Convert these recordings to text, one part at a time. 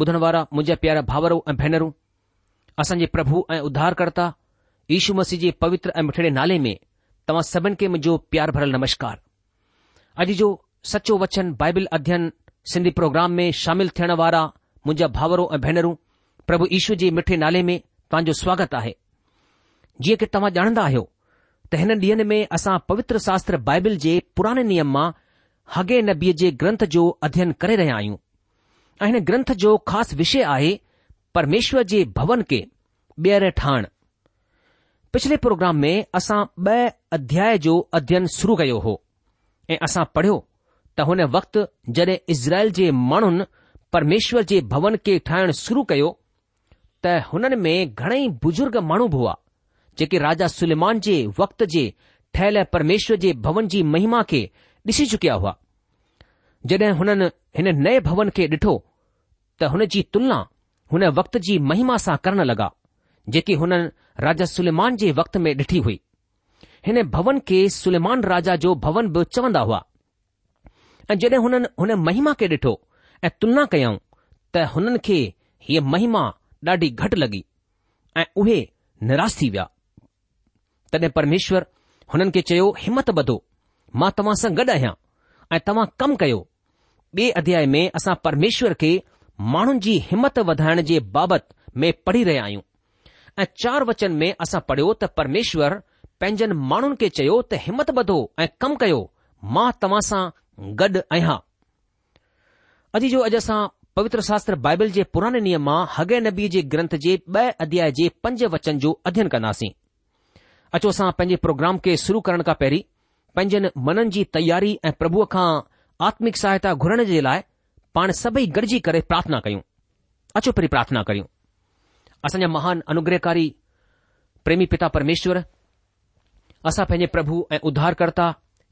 ॿुधण वारा मुंहिंजा प्यार भाउरो ऐं भेनरूं असां जे प्रभु ऐं उद्धारकर्ता ईशू मसीह जे पवित्र ऐं मिठड़े नाले में तव्हां सभिनी खे मुंहिंजो प्यार भरियलु नमस्कार अॼु जो सचो वचन बाइबिल अध्ययन सिंधी प्रोग्राम में शामिल थियण वारा मुंहिंजा भाउरो ऐं भेनरु प्रभु यीशू जे मिठे नाले में तव्हां जो स्वागतु आहे जीअं की तव्हां ॼाणंदा आहियो त हिन ॾींहनि में असां पवित्र शास्त्र बाइबिल जे पुराने नियम मां हगे नबीअ जे ग्रंथ जो अध्यन करे रहियां आहियूं हिन ग्रंथ जो ख़ासि विषय आहे परमेश्वर जे भवन खे ॿीहर ठाहिण पिछले प्रोग्राम में असां ॿ अध्याय जो अध्ययन शुरू कयो हो ऐ असां पढ़ियो त हुन वक्त जॾहिं इज़राइल जे माण्हुनि परमेश्वर जे भवन खे ठाहिण शुरू कयो त हुननि में घणेई बुजुर्ग माण्हू हुआ जेके राजा सुलेमान जे वक्त जे ठहियल परमेश्वर जे भवन जी महिमा खे ॾिसी चुकिया हुआ जड॒हिं हुननि हिन नए भवन खे ॾिठो त हुन जी तुलना हुन वक़्त जी महिमा सां करण लॻा जेकी हुननि राजा सुलेमान जे वक़्त में ॾिठी हुई हिन भवन खे सुलेमान राजा जो भवन बि चवंदा हुआ ऐं जॾहिं हुननि हुन महिमा खे ॾिठो ऐं तुलना कयऊं त हुननि खे हीअ महिमा ॾाढी घटि लॻी ऐं उहे निराश थी विया तॾहिं परमेश्वर हुननि खे चयो हिमत ॿधो मां तव्हां सां गॾु आहियां ऐं तव्हां कमु कयो ॿिए अध्याय में असां परमेश्वर खे माण्हुनि जी हिमत वधाइण जे बाबति में पढ़ी रहिया आहियूं ऐं चार वचन में असां पढ़ियो त परमेश्वर पंहिंजनि माण्हुनि खे चयो त हिमत वधो ऐं कमु कयो मां तव्हां सां गॾु आहियां अॼु जो अॼु असां पवित्र शास्त्र बाइबिल जे पुराणे नियम मां हगे नबी जे ग्रंथ जे ॿ अध्याय जे पंज वचन जो अध्ययन कंदासीं अचो असां पंहिंजे प्रोग्राम खे शुरू करण खां पहिरीं पंहिंजनि मननि जी तयारी ऐं प्रभुअ खां आत्मिक सहायता घुरण जे लाइ पाण सभई गॾिजी करे प्रार्थना कयूं अचो पहिरीं प्रार्थना करियूं असांजा महान अनुग्रहकारी प्रेमी पिता परमेश्वर असां पंहिंजे प्रभु ऐं उद्धारकर्ता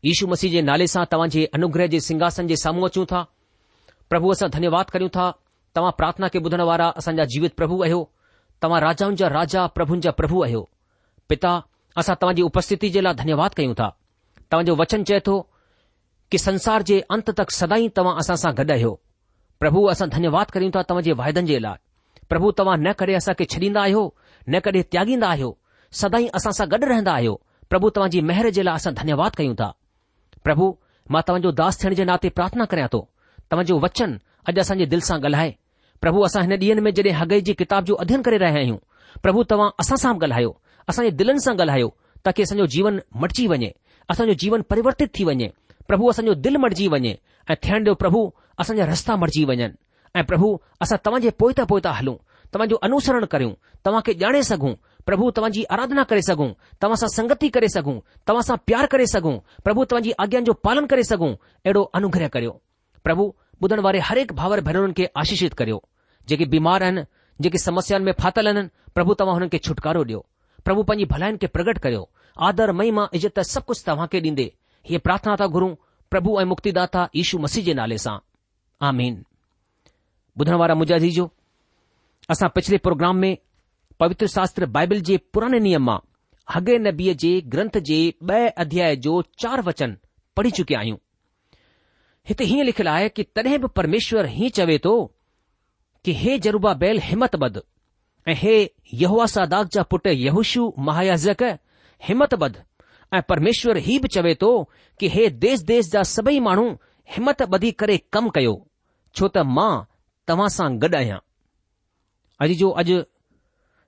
यशु मसीह जे नाले सां तव्हां अनुग्रह जे सिंघासन जे साम्हूं अचूं था प्रभु असां धन्यवाद करियूं था तव्हां प्रार्थना खे बुधण वारा असांजा जीवित प्रभु आहियो तव्हां राजाउनि जा राजा प्रभुनि जा प्रभु आहियो पिता असां तव्हांजी उपस्थिति जे लाइ धन्यवाद कयूं था तव्हांजो वचन चए तो कि संसार जे अंत तक सदाई तव्हां असां सां गॾु आहियो પ્રભુ અસં ધન્યવાદ કરિયું તા તમજે વાહદન જેલા પ્રભુ તવા ન કરે અસા કે છડીન આયો ન કરે ત્યાગીન આયો સદાઈ અસા સા ગડ રહેnda આયો પ્રભુ તવાજી મહેર જેલા અસા ધન્યવાદ કઈઉં તા પ્રભુ મા તમજો દાસ થણ જે નાતે પ્રાર્થના કરયા તો તમજો વચન અજ અસંજે દિલ સા ગલહાય પ્રભુ અસા હેન દીન મે જેડે હગઈજી કિતાબ જો અધ્યન કરે રહે આય હું પ્રભુ તવા અસા સામ ગલહાયો અસા દિલન સા ગલહાયો તાકે સંજો જીવન મરચી વણે અસા જો જીવન પરિવર્તિત થી વણે પ્રભુ સન્યો દિલ મરજી વણે એ થેંડો પ્રભુ અસં રસ્તા મરજી વણ એ પ્રભુ અસા તમજે પોયતા પોયતા હલુ તમજો અનુસરણ કર્યુ તમાકે જાણે સગુ પ્રભુ તમજી આરાધના કરે સગુ તમસા સંગતિ કરે સગુ તમસા પ્યાર કરે સગુ પ્રભુ તમજી આગ્યનો પાલન કરે સગુ એડો અનુગ્રહ કર્યો પ્રભુ બુદનવારે દરેક ભાવર ભણન કે આશીષિત કર્યો જે કે બીમાર હન જે કે સમસ્યા મે ફાતલન પ્રભુ તમહોને કે છુટકારો દયો પ્રભુ પની ભલાઈન કે પ્રગટ કર્યો આદર મૈમા ઇજ્તા સબ કુછ તવાકે દીંદે हीअ प्रार्थना था घुरूं प्रभु ऐं मुक्तिदाता यीशू मसीह जे नाले सां आमीन ॿुधण वारा मुंहिंजा जीजो असां पिछले प्रोग्राम में पवित्र शास्त्र बाइबल जे पुराणे नियम मां हगे नबीअ जे ग्रंथ जे ॿ अध्याय जो चार वचन पढ़ी चुकिया आहियूं हिते हीअं लिखियलु आहे कि तॾहिं बि परमेश्वर हीअं चवे थो कि हे जरूबा बैल हिमत बद ऐं हे यहुआ सादाक जा पुट यहुशु महायाज़क हिमत बद ऐं परमेश्वर ही बि चवे थो कि हे देस देस जा सभई माण्हू हिमत ॿधी करे कमु कयो छो त मां तव्हां सां गॾु आहियां अॼु जो अॼु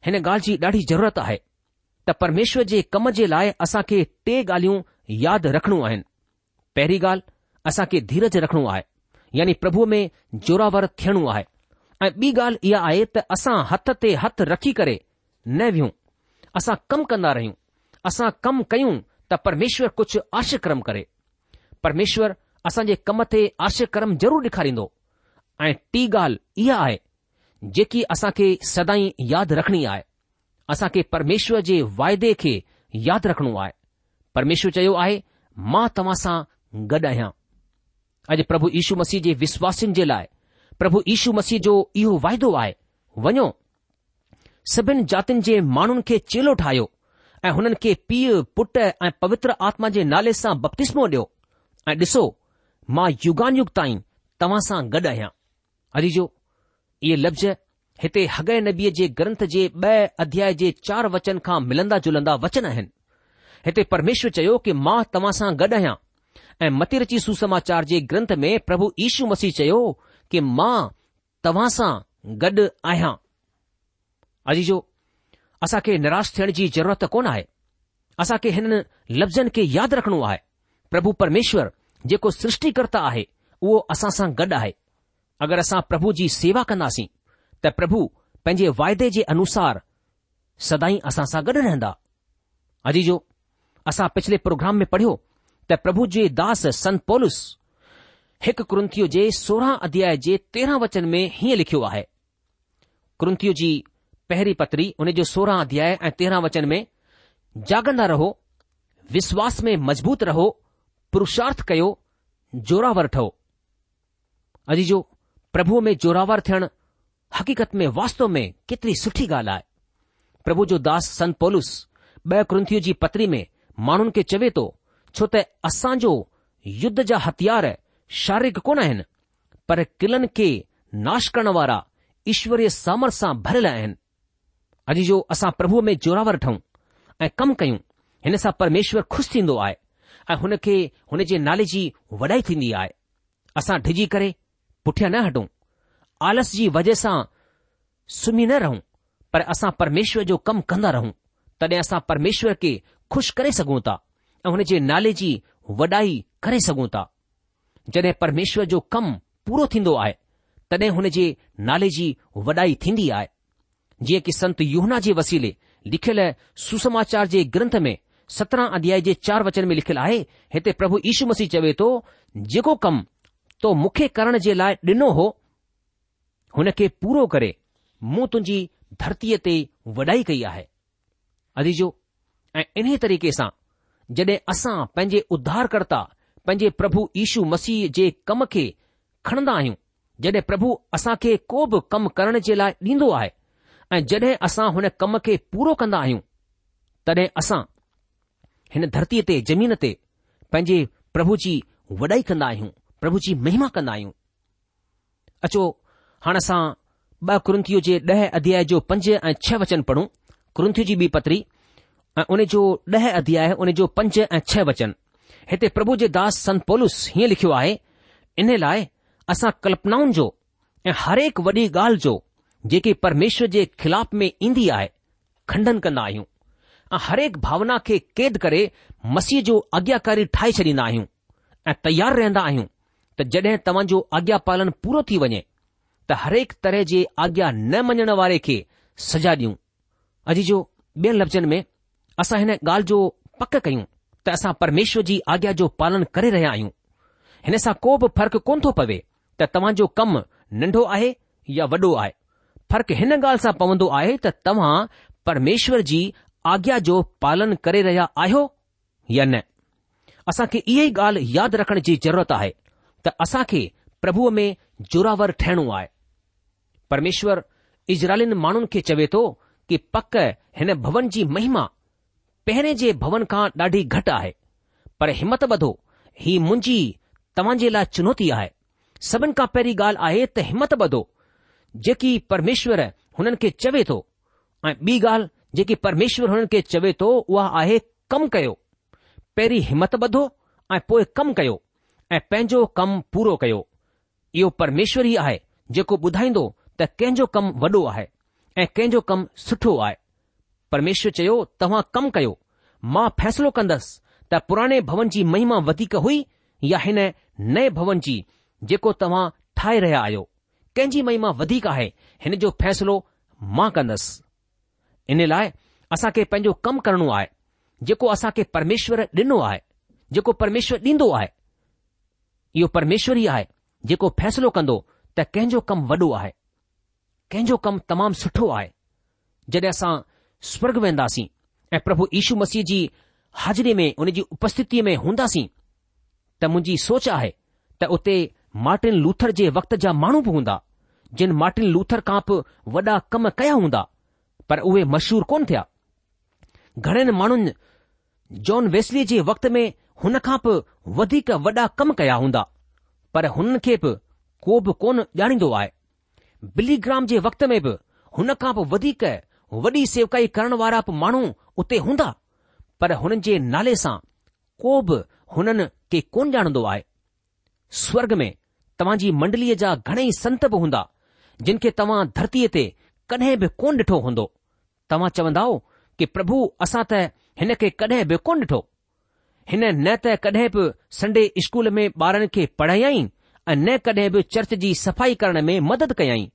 हिन ॻाल्हि जी ॾाढी ज़रूरत आहे त परमेश्वर जे कम जे लाइ असां खे टे ॻाल्हियूं यादि रखणियूं आहिनि पहिरीं ॻाल्हि असां खे धीरज रखणो आहे यानी प्रभुअ में ज़ोरावर थियणो आहे ऐं ॿी ॻाल्हि इहा आहे त असां हथ ते हथु रखी करे न वियूं असां कमु कंदा रहियूं असां कमु कयूं त परमेश्वर कुझु आशाक्रम करे परमेश्वर असांजे कम ते आशाक्रम ज़रूरु ॾेखारींदो ऐं टी ॻाल्हि इहा आहे जेकी असांखे सदाई यादि रखणी आहे असांखे परमेश्वर जे वाइदे खे यादि रखणो आहे परमेश्वर चयो आहे मां तव्हां सां गॾु आहियां अॼु प्रभु यीशू मसीह जे विश्वासनि जे लाइ प्रभु यीशू मसीह जो इहो वाइदो आहे वञो सभिनि जातियुनि जे माण्हुनि खे चेलो ठाहियो ऐं हुननि खे पीउ पुटु ऐं पवित्र आत्मा जे नाले सां बप्तिस्मो ॾियो ऐं ॾिसो मां युगानयु ताईं तव्हां सां गॾु आहियां अजीजो इहे लफ़्ज़ हिते हग नबीअ जे ग्रंथ जे ॿ अध्याय जे चार वचन खां मिलंदा जुलंदा वचन आहिनि हिते परमेश्वर चयो कि मां तव्हां सां गॾु आहियां ऐं मति सुसमाचार जे ग्रंथ में प्रभु ईशू मसीह चयो कि मां तव्हां सां आहियां अजीजो असांखे निराश थियण जी ज़रूरत कोन आहे असांखे हिननि लफ़्ज़नि खे यादि रखणो आहे प्रभु परमेश्वर जेको सृष्टिकर्ता आहे उहो असां सां गॾु आहे अगरि असां प्रभु जी सेवा कंदासीं त प्रभु पंहिंजे वाइदे जे अनुसार सदाईं असां सां गॾु रहंदा अजी जो असां पिछले प्रोग्राम में पढ़ियो त प्रभु जे दास सन पौलस हिकु कृंथीअ जे सोरहं अध्याय जे तेरहं वचन में हीअं लिखियो आहे क्रंथीअ जी पहिरीं पत्री उन जो सोरहं अध्याय ऐं तेरहं वचन में जागंदा रहो विश्वास में मज़बूत रहो पुरुषार्थ कयो जोरावर ठहो अॼु जो प्रभुअ में जोरावर थियणु हक़ीक़त में वास्तव में केतिरी सुठी ॻाल्हि आहे प्रभु जो दास संत पोलुस ॿ क्रंथियूं जी पत्री में माण्हुनि खे चवे थो तो, छो त असांजो युद्ध जा हथियार शारीरिक कोन आहिनि पर किलनि खे नाश करण वारा ईश्वरीय सामर सां भरियल आहिनि अॼु जो असां प्रभुअ में जोरावर ठहूं ऐं कमु कयूं हिन सां परमेश्वर खु़शि थींदो आहे ऐं हुन खे हुन जे नाले जी वॾाई थींदी आहे असां डिॼी करे पुठियां न हटूं आलस जी वजह सां सुम्ही न रहूं पर असां परमेश्वर जो कमु कंदा रहूं तॾहिं असां परमेश्वर खे खु़शि करे सघूं था ऐं हुन जे नाले जी वॾाई करे सघूं था जॾहिं परमेश्वर जो कमु पूरो थींदो आहे तॾहिं हुन जे नाले जी वॾाई थींदी आहे जीअं की संत युहना जे वसीले लिखियल सुसमाचार जे ग्रंथ में सत्रहं अध्याय जे चार वचन में लिखियलु आहे हिते प्रभु इशू मसीह चवे थो जेको कमु तो मूंखे करण जे लाइ ॾिनो हो हुन खे पूरो करे मूं तुंहिंजी धरतीअ ते वॾाई कई आहे अदीजो ऐं इन्हीअ तरीक़े सां जॾहिं असां पंहिंजे उध्धारकर्ता पंहिंजे प्रभु यीशु मसीह जे कम खे खणंदा आहियूं जॾहिं प्रभु असां खे को बि कमु करण जे लाइ ॾींदो आहे ऐं जॾहिं असां हुन कम खे पूरो कंदा आहियूं तॾहिं असां हिन धरतीअ ते जमीन ते पंहिंजे प्रभु जी वॾाई कंदा आहियूं प्रभु जी महिमा कंदा आहियूं अचो हाणे असां ॿ क्रंथीअ जे ॾह अध्याय जो पंज ऐं छह वचन पढ़ूं क्रंथी जी ॿी पत्री ऐं उन जो ॾह अध्याय उन जो पंज ऐं छह वचन हिते प्रभु जे दास संत पोलिस हीअं लिखियो आहे इन लाइ असां कल्पनाउनि जो ऐं हरेक वॾी ॻाल्हि जो जेके परमेश्वर जे ख़िलाफ़ में ईंदी आहे खंडन कंदा आहियूं ऐं हरेक भावना खे क़ैद करे मसीह जो आज्ञाकारी ठाहे छॾींदा आहियूं ऐं तयार रहंदा आहियूं त जड॒हिं तव्हांजो आज्ञा पालन पूरो थी वञे त हरेक तरह जे आज्ञा न मञण वारे खे सजा ॾियूं अॼु जो ॿियनि लफ़्ज़नि में असां हिन ॻाल्हि जो पक कयूं त असां परमेश्वर जी आज्ञा जो पालन करे रहिया आहियूं हिन सां को बि फ़र्क़ु कोन थो पवे त तव्हांजो कमु नंढो आहे या वॾो आहे फ़र्क़ु हिन ॻाल्हि सां पवंदो आहे त तव्हां परमेश्वर जी आज्ञा जो पालन करे रहिया आहियो या न असांखे इहा ई ॻाल्हि यादि रखण जी ज़रूरत आहे त असां खे प्रभुअ में जोरावर ठहिणो आहे परमेश्वर इजराइल माण्हुनि खे चवे थो कि पक हिन भवन जी महिमा पहिरें जे भवन खां ॾाढी घटि आहे पर हिमत ॿधो ही मुंहिंजी तव्हां जे लाइ चुनौती आहे सभिनि खां पहिरीं ॻाल्हि आहे त हिमत ॿधो जेकी परमेश्वरु हुननि खे चवे थो ऐं ॿी ॻाल्हि जेकी परमेश्वरु हुननि खे चवे थो उहा आहे कमु कयो पहिरीं हिमत बधो ऐं पोएं कमु कयो ऐं पंहिंजो कमु पूरो कयो इयो परमेश्वर ई आहे जेको ॿुधाईंदो त कंहिंजो कमु वॾो आहे ऐं कंहिंजो कमु सुठो आहे परमेश्वर चयो तव्हां कमु कयो मां फ़ैसलो कंदसि त पुराणे भवन जी महिमा वधीक हुई या हिन नए भवन जी जेको तव्हां ठाहे रहिया आहियो कंहिंजी महिमा वधीक आहे हिन जो फ़ैसिलो मां कंदसि इन लाइ असां खे पंहिंजो कमु करणो आहे जेको असां खे परमेश्वर ॾिनो आहे जेको परमेश्वर ॾींदो आहे इहो परमेश्वर ई आहे जेको फ़ैसिलो कंदो त कंहिंजो कमु वॾो आहे कंहिंजो कमु तमामु सुठो आहे जॾहिं असां स्वर्ग वेंदासीं ऐं प्रभु यीशू मसीह जी हाज़िरी में उन जी उपस्थितीअ में हूंदासीं त मुंहिंजी सोच आहे त उते मार्टिन लूथर जे वक़्त जा माण्हू बि हूंदा जिन मार्टिन लूथर खां बि वॾा कम कया हूंदा पर उहे मशहूर कोन थिया घणनि माण्हुनि जॉन वेस्ली जे वक़्त में हुन खां बि वधीक वॾा कम कया हूंदा पर हुननि खे बि को बि कोन ॼाणींदो आहे बिल्लीग्राम जे वक़्त में बि हुन खां बि वधीक वॾी सेवकाई करण वारा बि माण्हू उते हूंदा पर हुननि जे नाले सां को बि हुननि खे कोन ॼाणंदो आहे स्वर्ग में तव्हां जी मंडलीअ जा घणेई संत बि हूंदा जिन खे तव्हां धरतीअ ते कॾहिं बि कोन ॾिठो हूंदो तव्हां चवंदव कि प्रभु असां त हिन खे कॾहिं बि कोन ॾिठो हिन न त कॾहिं बि संडे स्कूल में ॿारनि खे पढ़ायई ऐं न कॾहिं बि चर्च जी सफ़ाई करण में मदद कयई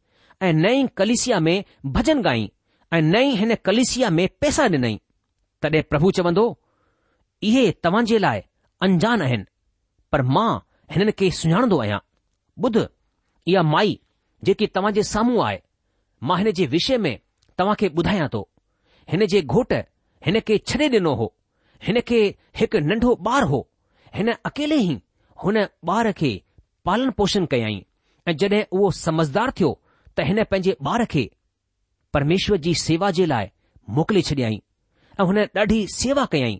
ऐं नई कलिसिया में भॼन ॻाई ऐं नई हिन कलिसिया में पैसा ॾिनई तॾहिं प्रभु चवंदो इहे तव्हां जे लाइ अंजान आहिनि पर मां हिननि खे सुञाणंदो आहियां ॿुध इहा माई जेकी तव्हां जे साम्हूं आहे मां हिन जे विषय में तव्हां खे ॿुधायां थो हिन जे घोट हिन खे छॾे ॾिनो हो हिन खे हिकु नंढो ॿारु हो हिन अकेले ई हुन ॿार खे पालन पोषण कयाई ऐं जॾहिं उहो समझदार थियो त हिन पंहिंजे ॿार खे परमेश्वर जी सेवा जे लाइ मोकिले छॾियईं ऐं हुन ॾाढी सेवा कयाई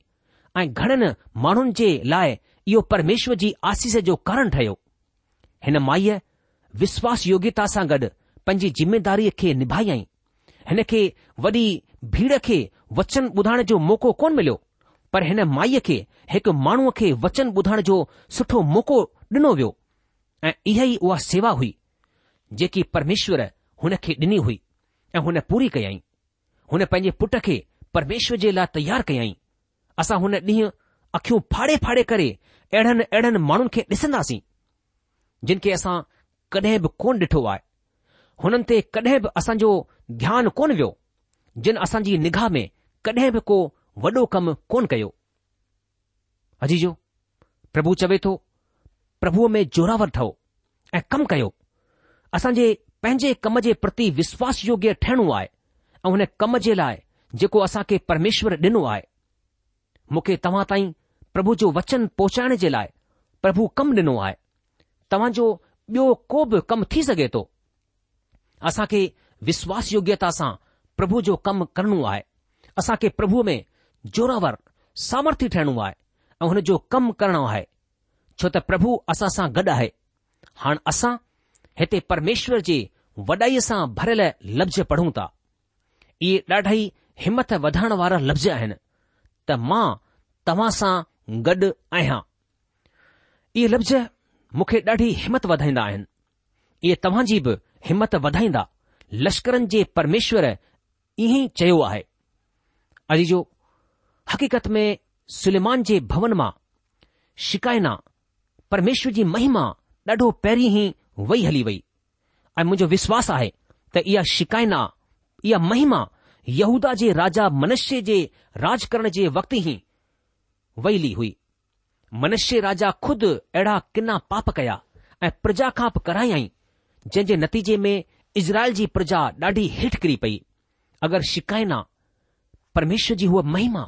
ऐं घणनि माण्हुनि जे लाइ इहो परमेश्वर जी आसीस जो कारण ठहियो हिन माईअ વિશ્વાસ યોગ્યતા સાગડ પંજી જીમેદારી કે નિભાયાઈ હેને કે વડી ભીડ કે વચન બુધાણ જો મોકો કોન મિલ્યો પર હેને માય કે એક માણુ કે વચન બુધાણ જો સઠો મોકો ડનો વયો એહી ઓ સેવા હુઈ જેકી પરમેશ્વર હને કે દની હુઈ એ હને પૂરી કઈ આઈ હને પંજી પુટકે પરમેશ્વર જેલા તૈયાર કઈ આઈ આસા હને દી આખ્યો ફાડે ફાડે કરે એઢન એઢન માણુ કે દસનાસી જિનકે આસા कॾहिं बि कोन ॾिठो आहे हुननि ते कॾहिं बि असांजो ध्यानु कोन वियो जिन असांजी निगाह में कॾहिं बि को वॾो कमु कोन कयो अजीजो प्रभु चवे थो प्रभुअ में जोरावर ठहो ऐं कमु कयो असांजे पंहिंजे कम जे प्रति विश्वास योग्य ठहिणो आहे ऐं हुन कम जे लाइ जेको असां खे परमेश्वर ॾिनो आहे मूंखे तव्हां ताईं प्रभु जो वचन पहुचाइण जे लाइ प्रभु कमु ॾिनो आहे तव्हांजो ॿियो को बि कमु थी सघे थो असांखे विश्वास योग्यता सां प्रभु जो कमु करणो आहे असांखे प्रभु में जोरावर सामर्थ्य ठहिणो आहे ऐं हुन जो कमु करणो आहे छो त प्रभु असां सां गॾु आहे हाणे असां हिते परमेश्वर जे वॾाईअ सां भरियल लफ़्ज़ पढ़ूं था इहे ॾाढा ई हिमथ वधण वारा लफ़्ज़ आहिनि त मां तव्हां सां गॾु आहियां इहे लफ़्ज़ मूंखे ॾाढी हिमत वधाईंदा आहिनि इहे तव्हां जी बि हिमत वधाईंदा लश्करनि जे परमेश्वर ईअं ई चयो आहे अॼु जो हक़ीक़त में सुलमान जे भवन मां शिकाइना परमेश्वर जी महिमा ॾाढो पहिरीं ई वेई हली वई ऐं मुंहिंजो विश्वास आहे त इहा शिकाइना इहा महिमा यहूदा जे राजा मनुष्य जे राज करण जे वक़्ति ई वहिली हुई मनुष्य राजा खुद अहिड़ा किना पाप कया ऐं प्रजा खां प करायई नतीजे में इज़राइल जी प्रजा ॾाढी हेठि किरी पई अगरि शिकायना परमेश्वर जी उहा महिमा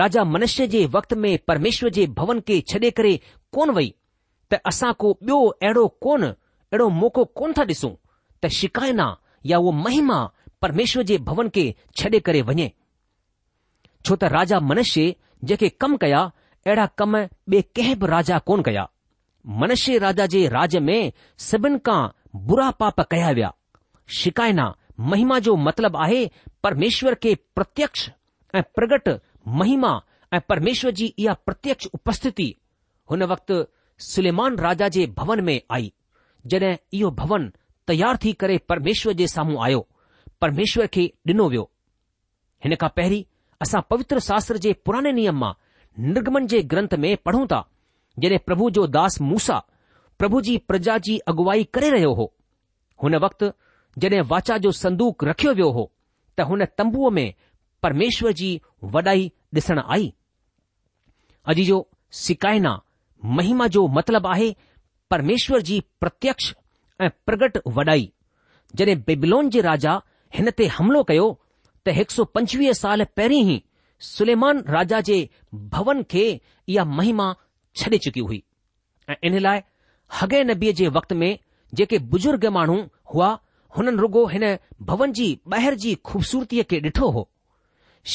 राजा मनुष्य जे वक़्त में परमेश्वर जे भवन खे छॾे करे कोन वई त असां को ॿियो अहिड़ो कोन अहिड़ो मौक़ो कोन था ॾिसूं त शिकायना या उहो महिमा परमेश्वर जे भवन खे छॾे करे वञे छो त राजा मनुष्य जेके कम कया अहिड़ा कम ॿिए कंहिं बि राजा कोन कया मनुष्य राजा जे राज में सभिनि खां बुरा पाप कया विया शिकायना महिमा जो मतिलबु आहे परमेश्वर खे प्रत्यक्ष ऐं प्रगट महिमा ऐं परमेश्वर जी इहा प्रत्यक्ष उपस्थिति हुन वक़्ति सुलेमान राजा जे भवन में आई जड॒हिं इहो भवन तयार थी करे परमेश्वर जे साम्हूं आयो परमेश्वर खे ॾिनो वियो हिन खां पहिरीं असां पवित्र शास्त्र जे पुराने नियम मां निर्गमन जे ग्रंथ में पढ़ूं था जॾहिं प्रभु जो दास मूसा प्रभु जी प्रजा जी अॻुवाई करे रहियो हो हुन वक़्तु जॾहिं वाचा जो संदूक रखियो वियो हो त हुन तंबूअ में परमेश्वर जी वॾाई ॾिसण आई अॼु जो सिकाइना महिमा जो मतिलबु आहे परमेश्वर जी प्रत्यक्ष ऐं प्रगट वॾाई जॾहिं बिबलोन जे राजा हिन ते हमिलो कयो त हिकु सौ पंजवीह साल पहिरीं ई सुलेमान राजा जे भवन खे इहा महिमा छॾे चुकी हुई ऐं इन लाइ हगे नबीअ जे वक़्त में जेके बुजुर्ग माण्हू हुआ हुननि रुगो हिन भवन जी ॿाहिरि जी खू़बसूरतीअ खे ॾिठो हो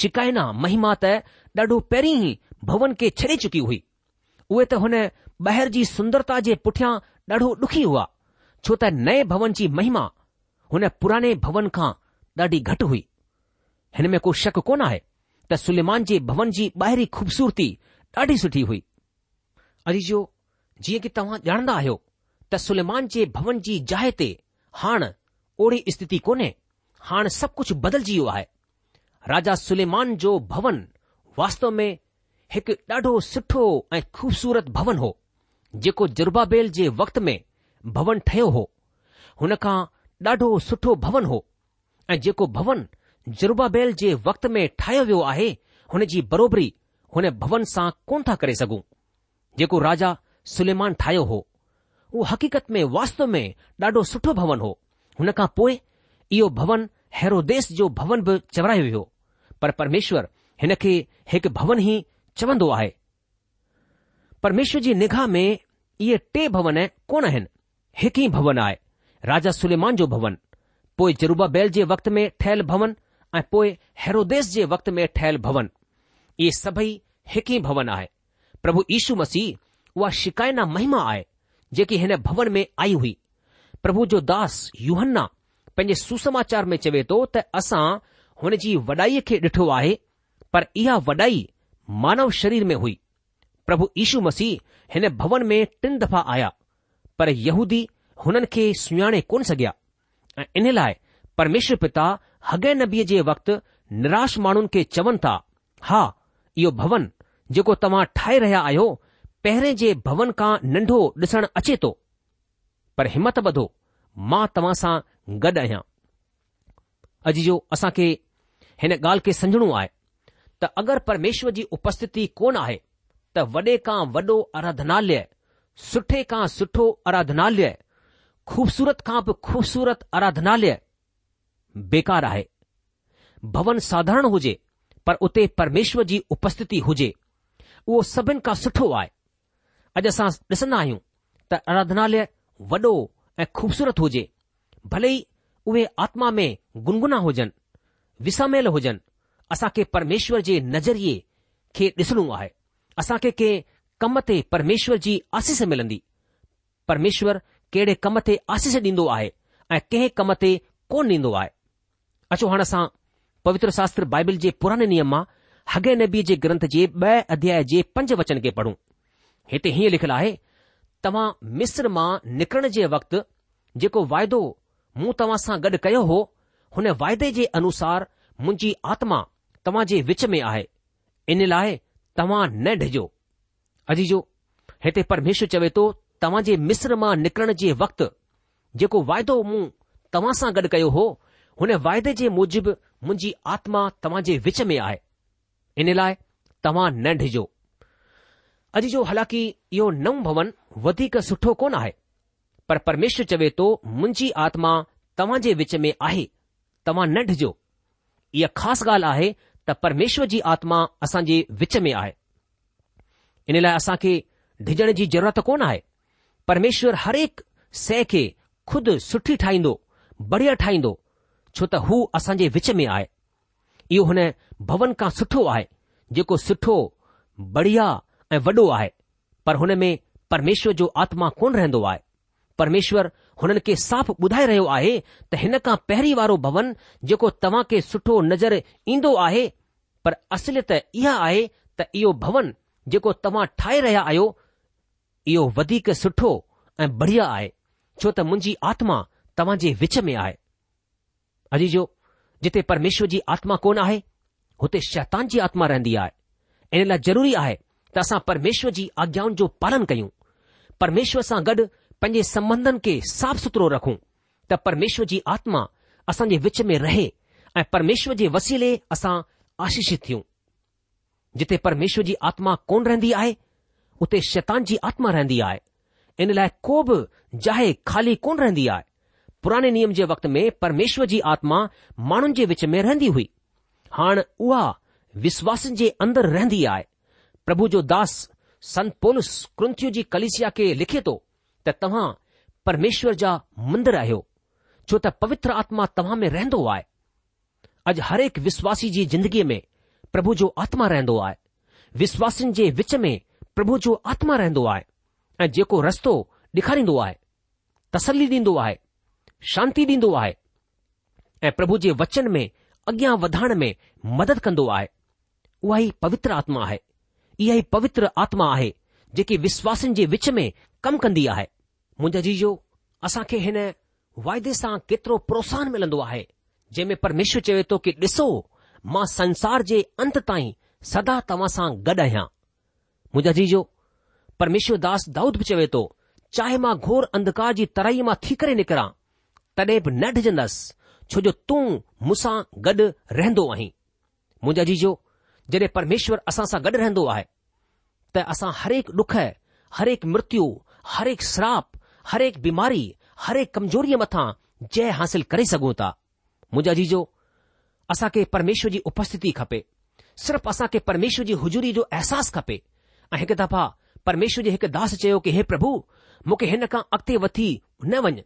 शिकाइना महिमा त ॾाढो पहिरीं ई भवन खे छॾे चुकी हुई उहे त हुन ॿाहिरि जी सुंदरता जे पुठियां ॾाढो ॾुखी हुआ छो त नए भवन जी महिमा हुन पुराने भवन खां ॾाढी घटि हुई हिन में को शक कोन आहे त सुलेमान जे भवन जी ॿाहिरी खूबसूरती ॾाढी सुठी हुई अॼु जो जीअं की तव्हां ॼाणंदा आहियो त सुलेमान जे भवन जी जाइ ते हाणे ओड़ी स्थिति कोन्हे हाणे सभु कुझु वियो आहे राजा सुलेमान जो भवन वास्तव में हिकु ॾाढो सुठो ऐं ख़ूबसूरत भवन हो जेको जुर्बाबेल जे वक़्त में भवन ठहियो हो हुन खां ॾाढो सुठो भवन हो ऐं जेको भवन जरूबा बैल जे वक़्त में ठाहियो वियो आहे हुन जी बरोबरी हुन भवन सां कोन था करे सघूं जेको राजा सुलेमान ठाहियो हो उहो हक़ीक़त में वास्तव में ॾाढो सुठो भवन हो हुन खां पोइ इहो भवन हैरोदेस जो भवन बि चवरायो वियो परमेश्वर हिन खे हिकु भवन ई चवंदो आहे परमेश्वर जी निगाह में इहे टे भवन कोन आहिनि हिकु ई भवन आहे राजा सुलेमान जो भवन पोइ जुरूबा बैल जे वक़्त में ठहियल भवन ऐं पोए हैरोदेस जे वक़्त में ठहियल भवन इहे सभई हिकु ई भवन आहे प्रभु यीशू मसीह उहा शिकाइना महिमा आहे जेकी हिन भवन में आई हुई प्रभु जो दास यूहन्ना पंहिंजे सुसमाचार में चवे थो त असां हुन जी वॾाईअ खे ॾिठो आहे पर इहा वॾाई मानव शरीर में हुई प्रभु यीशु मसीह हिन भवन में टिन दफ़ा आया पर यहूदी हुननि खे सुञाणे कोन सघिया ऐं इन लाइ परमेश्वर पिता हगे नबीअ जे वक़्तु निराश माण्हुनि खे चवनि था हा इहो भवन जेको तव्हां ठाहे रहिया आहियो पहिरें जे भवन खां नंढो ॾिसण अचे थो पर हिमत ॿधो मां तव्हां सां गॾु आहियां अॼु जो असां खे हिन ॻाल्हि खे समझणो आहे त अगरि परमेश्वर जी उपस्थिति कोन आहे त वॾे खां वॾो आराधनालय सुठे खां सुठो आराधनालय ख़ूबसूरत खां बि ख़ूबसूरत आराधनालय बेकार आहे भवन साधारण हुजे पर उते परमेश्वर जी उपस्थिति हुजे उहो सभिनि खां सुठो आहे अॼु असां ॾिसन्दा आहियूं त अराधनालय वॾो ऐं खूबसूरत हुजे भले ई उहे आत्मा में गुनगुना हुजनि विसमियल हुजनि असांखे परमेश्वर जे नज़रिए खे ॾिसणो आहे असांखे कंहिं कम ते परमेश्वर जी आसीस मिलंदी परमेश्वर कहिड़े कम ते आसीस ॾींदो आहे ऐं कंहिं कम ते कोन ॾींदो आहे अचो हाणे असां पवित्र शास्त्र बाइबिल जे पुराने नियम मां हगे नबी जे ग्रंथ जे ॿ अध्याय जे पंज वचन खे पढ़ूं हिते हीअं लिखियलु आहे तव्हां मिस्र मां निकिरण जे वक़्तु जेको वाइदो मूं तव्हां सां गॾु कयो हो हुन वाइदे जे अनुसार मुंहिंजी आत्मा तव्हां जे विच में आहे इन लाइ तव्हां न डिॼो अजीजो हिते परमेश्वर चवे थो तव्हां जे मिस्र मां निकिरण जे वक़्तु जेको वाइदो मूं तव्हां सां गॾु कयो हो हुन वाइदे जे मुजिबि मुंहिंजी आत्मा तव्हांजे विच में आहे इन लाइ तव्हां न डिॼो अॼु जो हालांकि इहो नव भवन वधीक सुठो कोन आहे पर परमेश्वर चवे थो मुंहिंजी आत्मा तव्हां जे विच में आहे तव्हां न डिजो इहा ख़ासि ॻाल्हि आहे त परमेश्वर जी आत्मा असांजे विच में आहे इन लाइ असांखे डिॼण जी ज़रूरत कोन आहे परमेश्वर हर शइ खे खुदि सुठी ठाहींदो बढ़िया ठाहींदो छो त हू असांजे विच में आहे इहो हुन भवन खां सुठो आहे जेको सुठो बढ़िया ऐं वॾो आहे पर हुन में परमेश्वर जो आत्मा कोन रहंदो आहे परमेश्वर हुननि खे साफ़ ॿुधाए रहियो आहे त हिन खां पहिरीं वारो भवन जेको तव्हां खे सुठो नज़र ईंदो आहे पर असलियत इहा आहे त इहो भवन जेको तव्हां ठाहे रहिया आहियो इहो वधीक सुठो ऐं बढ़िया आहे छो त मुंहिंजी आत्मा तव्हां जे विच में आहे अजी जो जिथे परमेश्वर जी आत्मा कोन आहे हुते शैतान जी आत्मा रहंदी आहे इन लाइ ज़रूरी आहे त असां परमेश्वर जी आज्ञाउनि जो पालन कयूं परमेश्वर सां गॾु पंहिंजे संबंधन खे साफ़ सुथरो रखूं त परमेश्वर जी आत्मा असांजे विच में रहे ऐं परमेश्वर जे वसीले असां आशीषित थियूं जिथे परमेश्वर जी आत्मा कोन रहंदी आहे उते शैतान जी आत्मा रहंदी आहे इन लाइ को बि जाहे खाली कोन रहंदी आहे पुराने नियम जे वक़्त में परमेश्वर जी आत्मा माण्हुनि जे विच में रहंदी हुई हाणे उहा विश्वासनि जे अंदरु रहंदी आहे प्रभु जो दास संत पोलिस कृंथियूं जी कलिसिया खे लिखे थो त तव्हां परमेश्वर जा मंदरु आहियो छो त पवित्र आत्मा तव्हां में रहंदो आहे अॼु हर विश्वासी जी ज़िंदगीअ में प्रभु जो आत्मा रहंदो आहे विश्वासनि जे विच में प्रभु जो आत्मा रहंदो आहे ऐं जेको रस्तो ॾेखारींदो आहे तसल्ली ॾींदो आहे શાંતિ દીندو આય એ પ્રભુ જે वचन મે અગ્યા વધાન મે મદદ કંદો આય ઓહી પવિત્રાત્મા હૈ ઈહી પવિત્ર આત્મા હૈ જેકી વિશ્વાસન જે وچ મે કમ કંદિયા હૈ મુજે જીજો અસા કે હને વાયદે સા કિતરો પ્રોષાન મિલંદો આય જે મે પરમેશ્વર ચવે તો કે દિસો માં સંસાર જે અંત તાઈ સદા તવાસા ગડયા મુજે જીજો પરમેશ્વર દાસ દાઉદ બચે તો ચાહે માં ઘોર અંધકાર જી તરઈ માં ઠીકરે નિકરા तॾहिं बि न डढिजंदसि छो जो तूं मूं सां गॾु रहंदो आहीं मुंहिंजा जीजो जॾहिं परमेश्वर असां सां गॾु रहंदो आहे त असां हरेक ॾुख हरेक मृत्यु हरेक स्राप हरेक बीमारी हरेक कमजोरीअ मथा जय हासिल करे सघूं था मुंहिंजा जीजो असांखे परमेश्वर जी उपस्थिति खपे सिर्फ़ु असांखे परमेश्वर जी हुजूरी जो अहसासु खपे ऐं हिकु दफ़ा परमेश्वर जे हिकु दास चयो कि हे प्रभु मूंखे हिन खां अॻिते वधी न वञु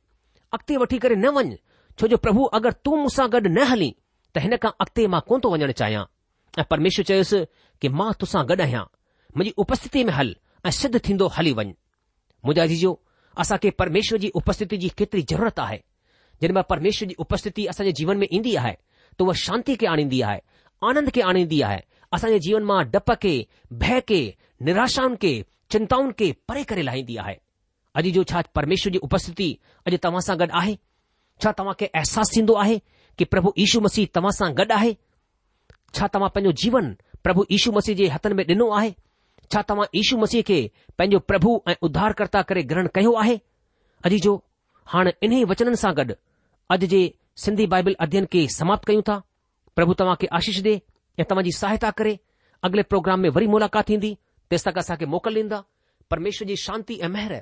अॻिते वठी करे न वञु छो जो प्रभु अगरि तूं मूंसां गॾु न हली त हिन खां अॻिते मां कोन्ह थो वञणु चाहियां ऐं परमेश्वर चयोसि कि मां तोसां गॾु आहियां मुंहिंजी उपस्थिति में हल ऐं सिद्ध थींदो हली वञु मुंहिंजा जी जो असां खे परमेश्वर जी उपस्थिति जी केतिरी ज़रूरत आहे जेॾी महिल परमेश्वर जी उपस्थिती असांजे जीवन में ईंदी आहे त उहा शांती खे आणींदी आहे आनंद खे आणींदी आहे असां जीवन मां डप खे भय खे निराशाउनि खे चिंताउनि खे परे करे लाहींदी आहे अॼु जो छा परमेश्वर जी उपस्थिति अॼु तव्हां सां गॾु आहे छा तव्हां खे अहसासु थींदो आहे कि प्रभु यीशू मसीह तव्हां सां गॾु आहे छा तव्हां पंहिंजो जीवन प्रभु यीशू मसीह जे हथनि में ॾिनो आहे छा तव्हां यीशू मसीह खे पंहिंजो प्रभु ऐं उद्धारकर्ता करे ग्रहण कयो आहे अॼु जो हाणे इन्हीअ वचननि सां गॾु अॼु जे सिंधी बाइबल अध्ययन खे समाप्त कयूं था प्रभु तव्हां खे आशीष ॾे ऐं तव्हां जी सहायता करे अॻिले प्रोग्राम में वरी मुलाक़ात थींदी तेसि तक असांखे मोकल ॾींदा परमेश्वर जी शांती ऐं महिर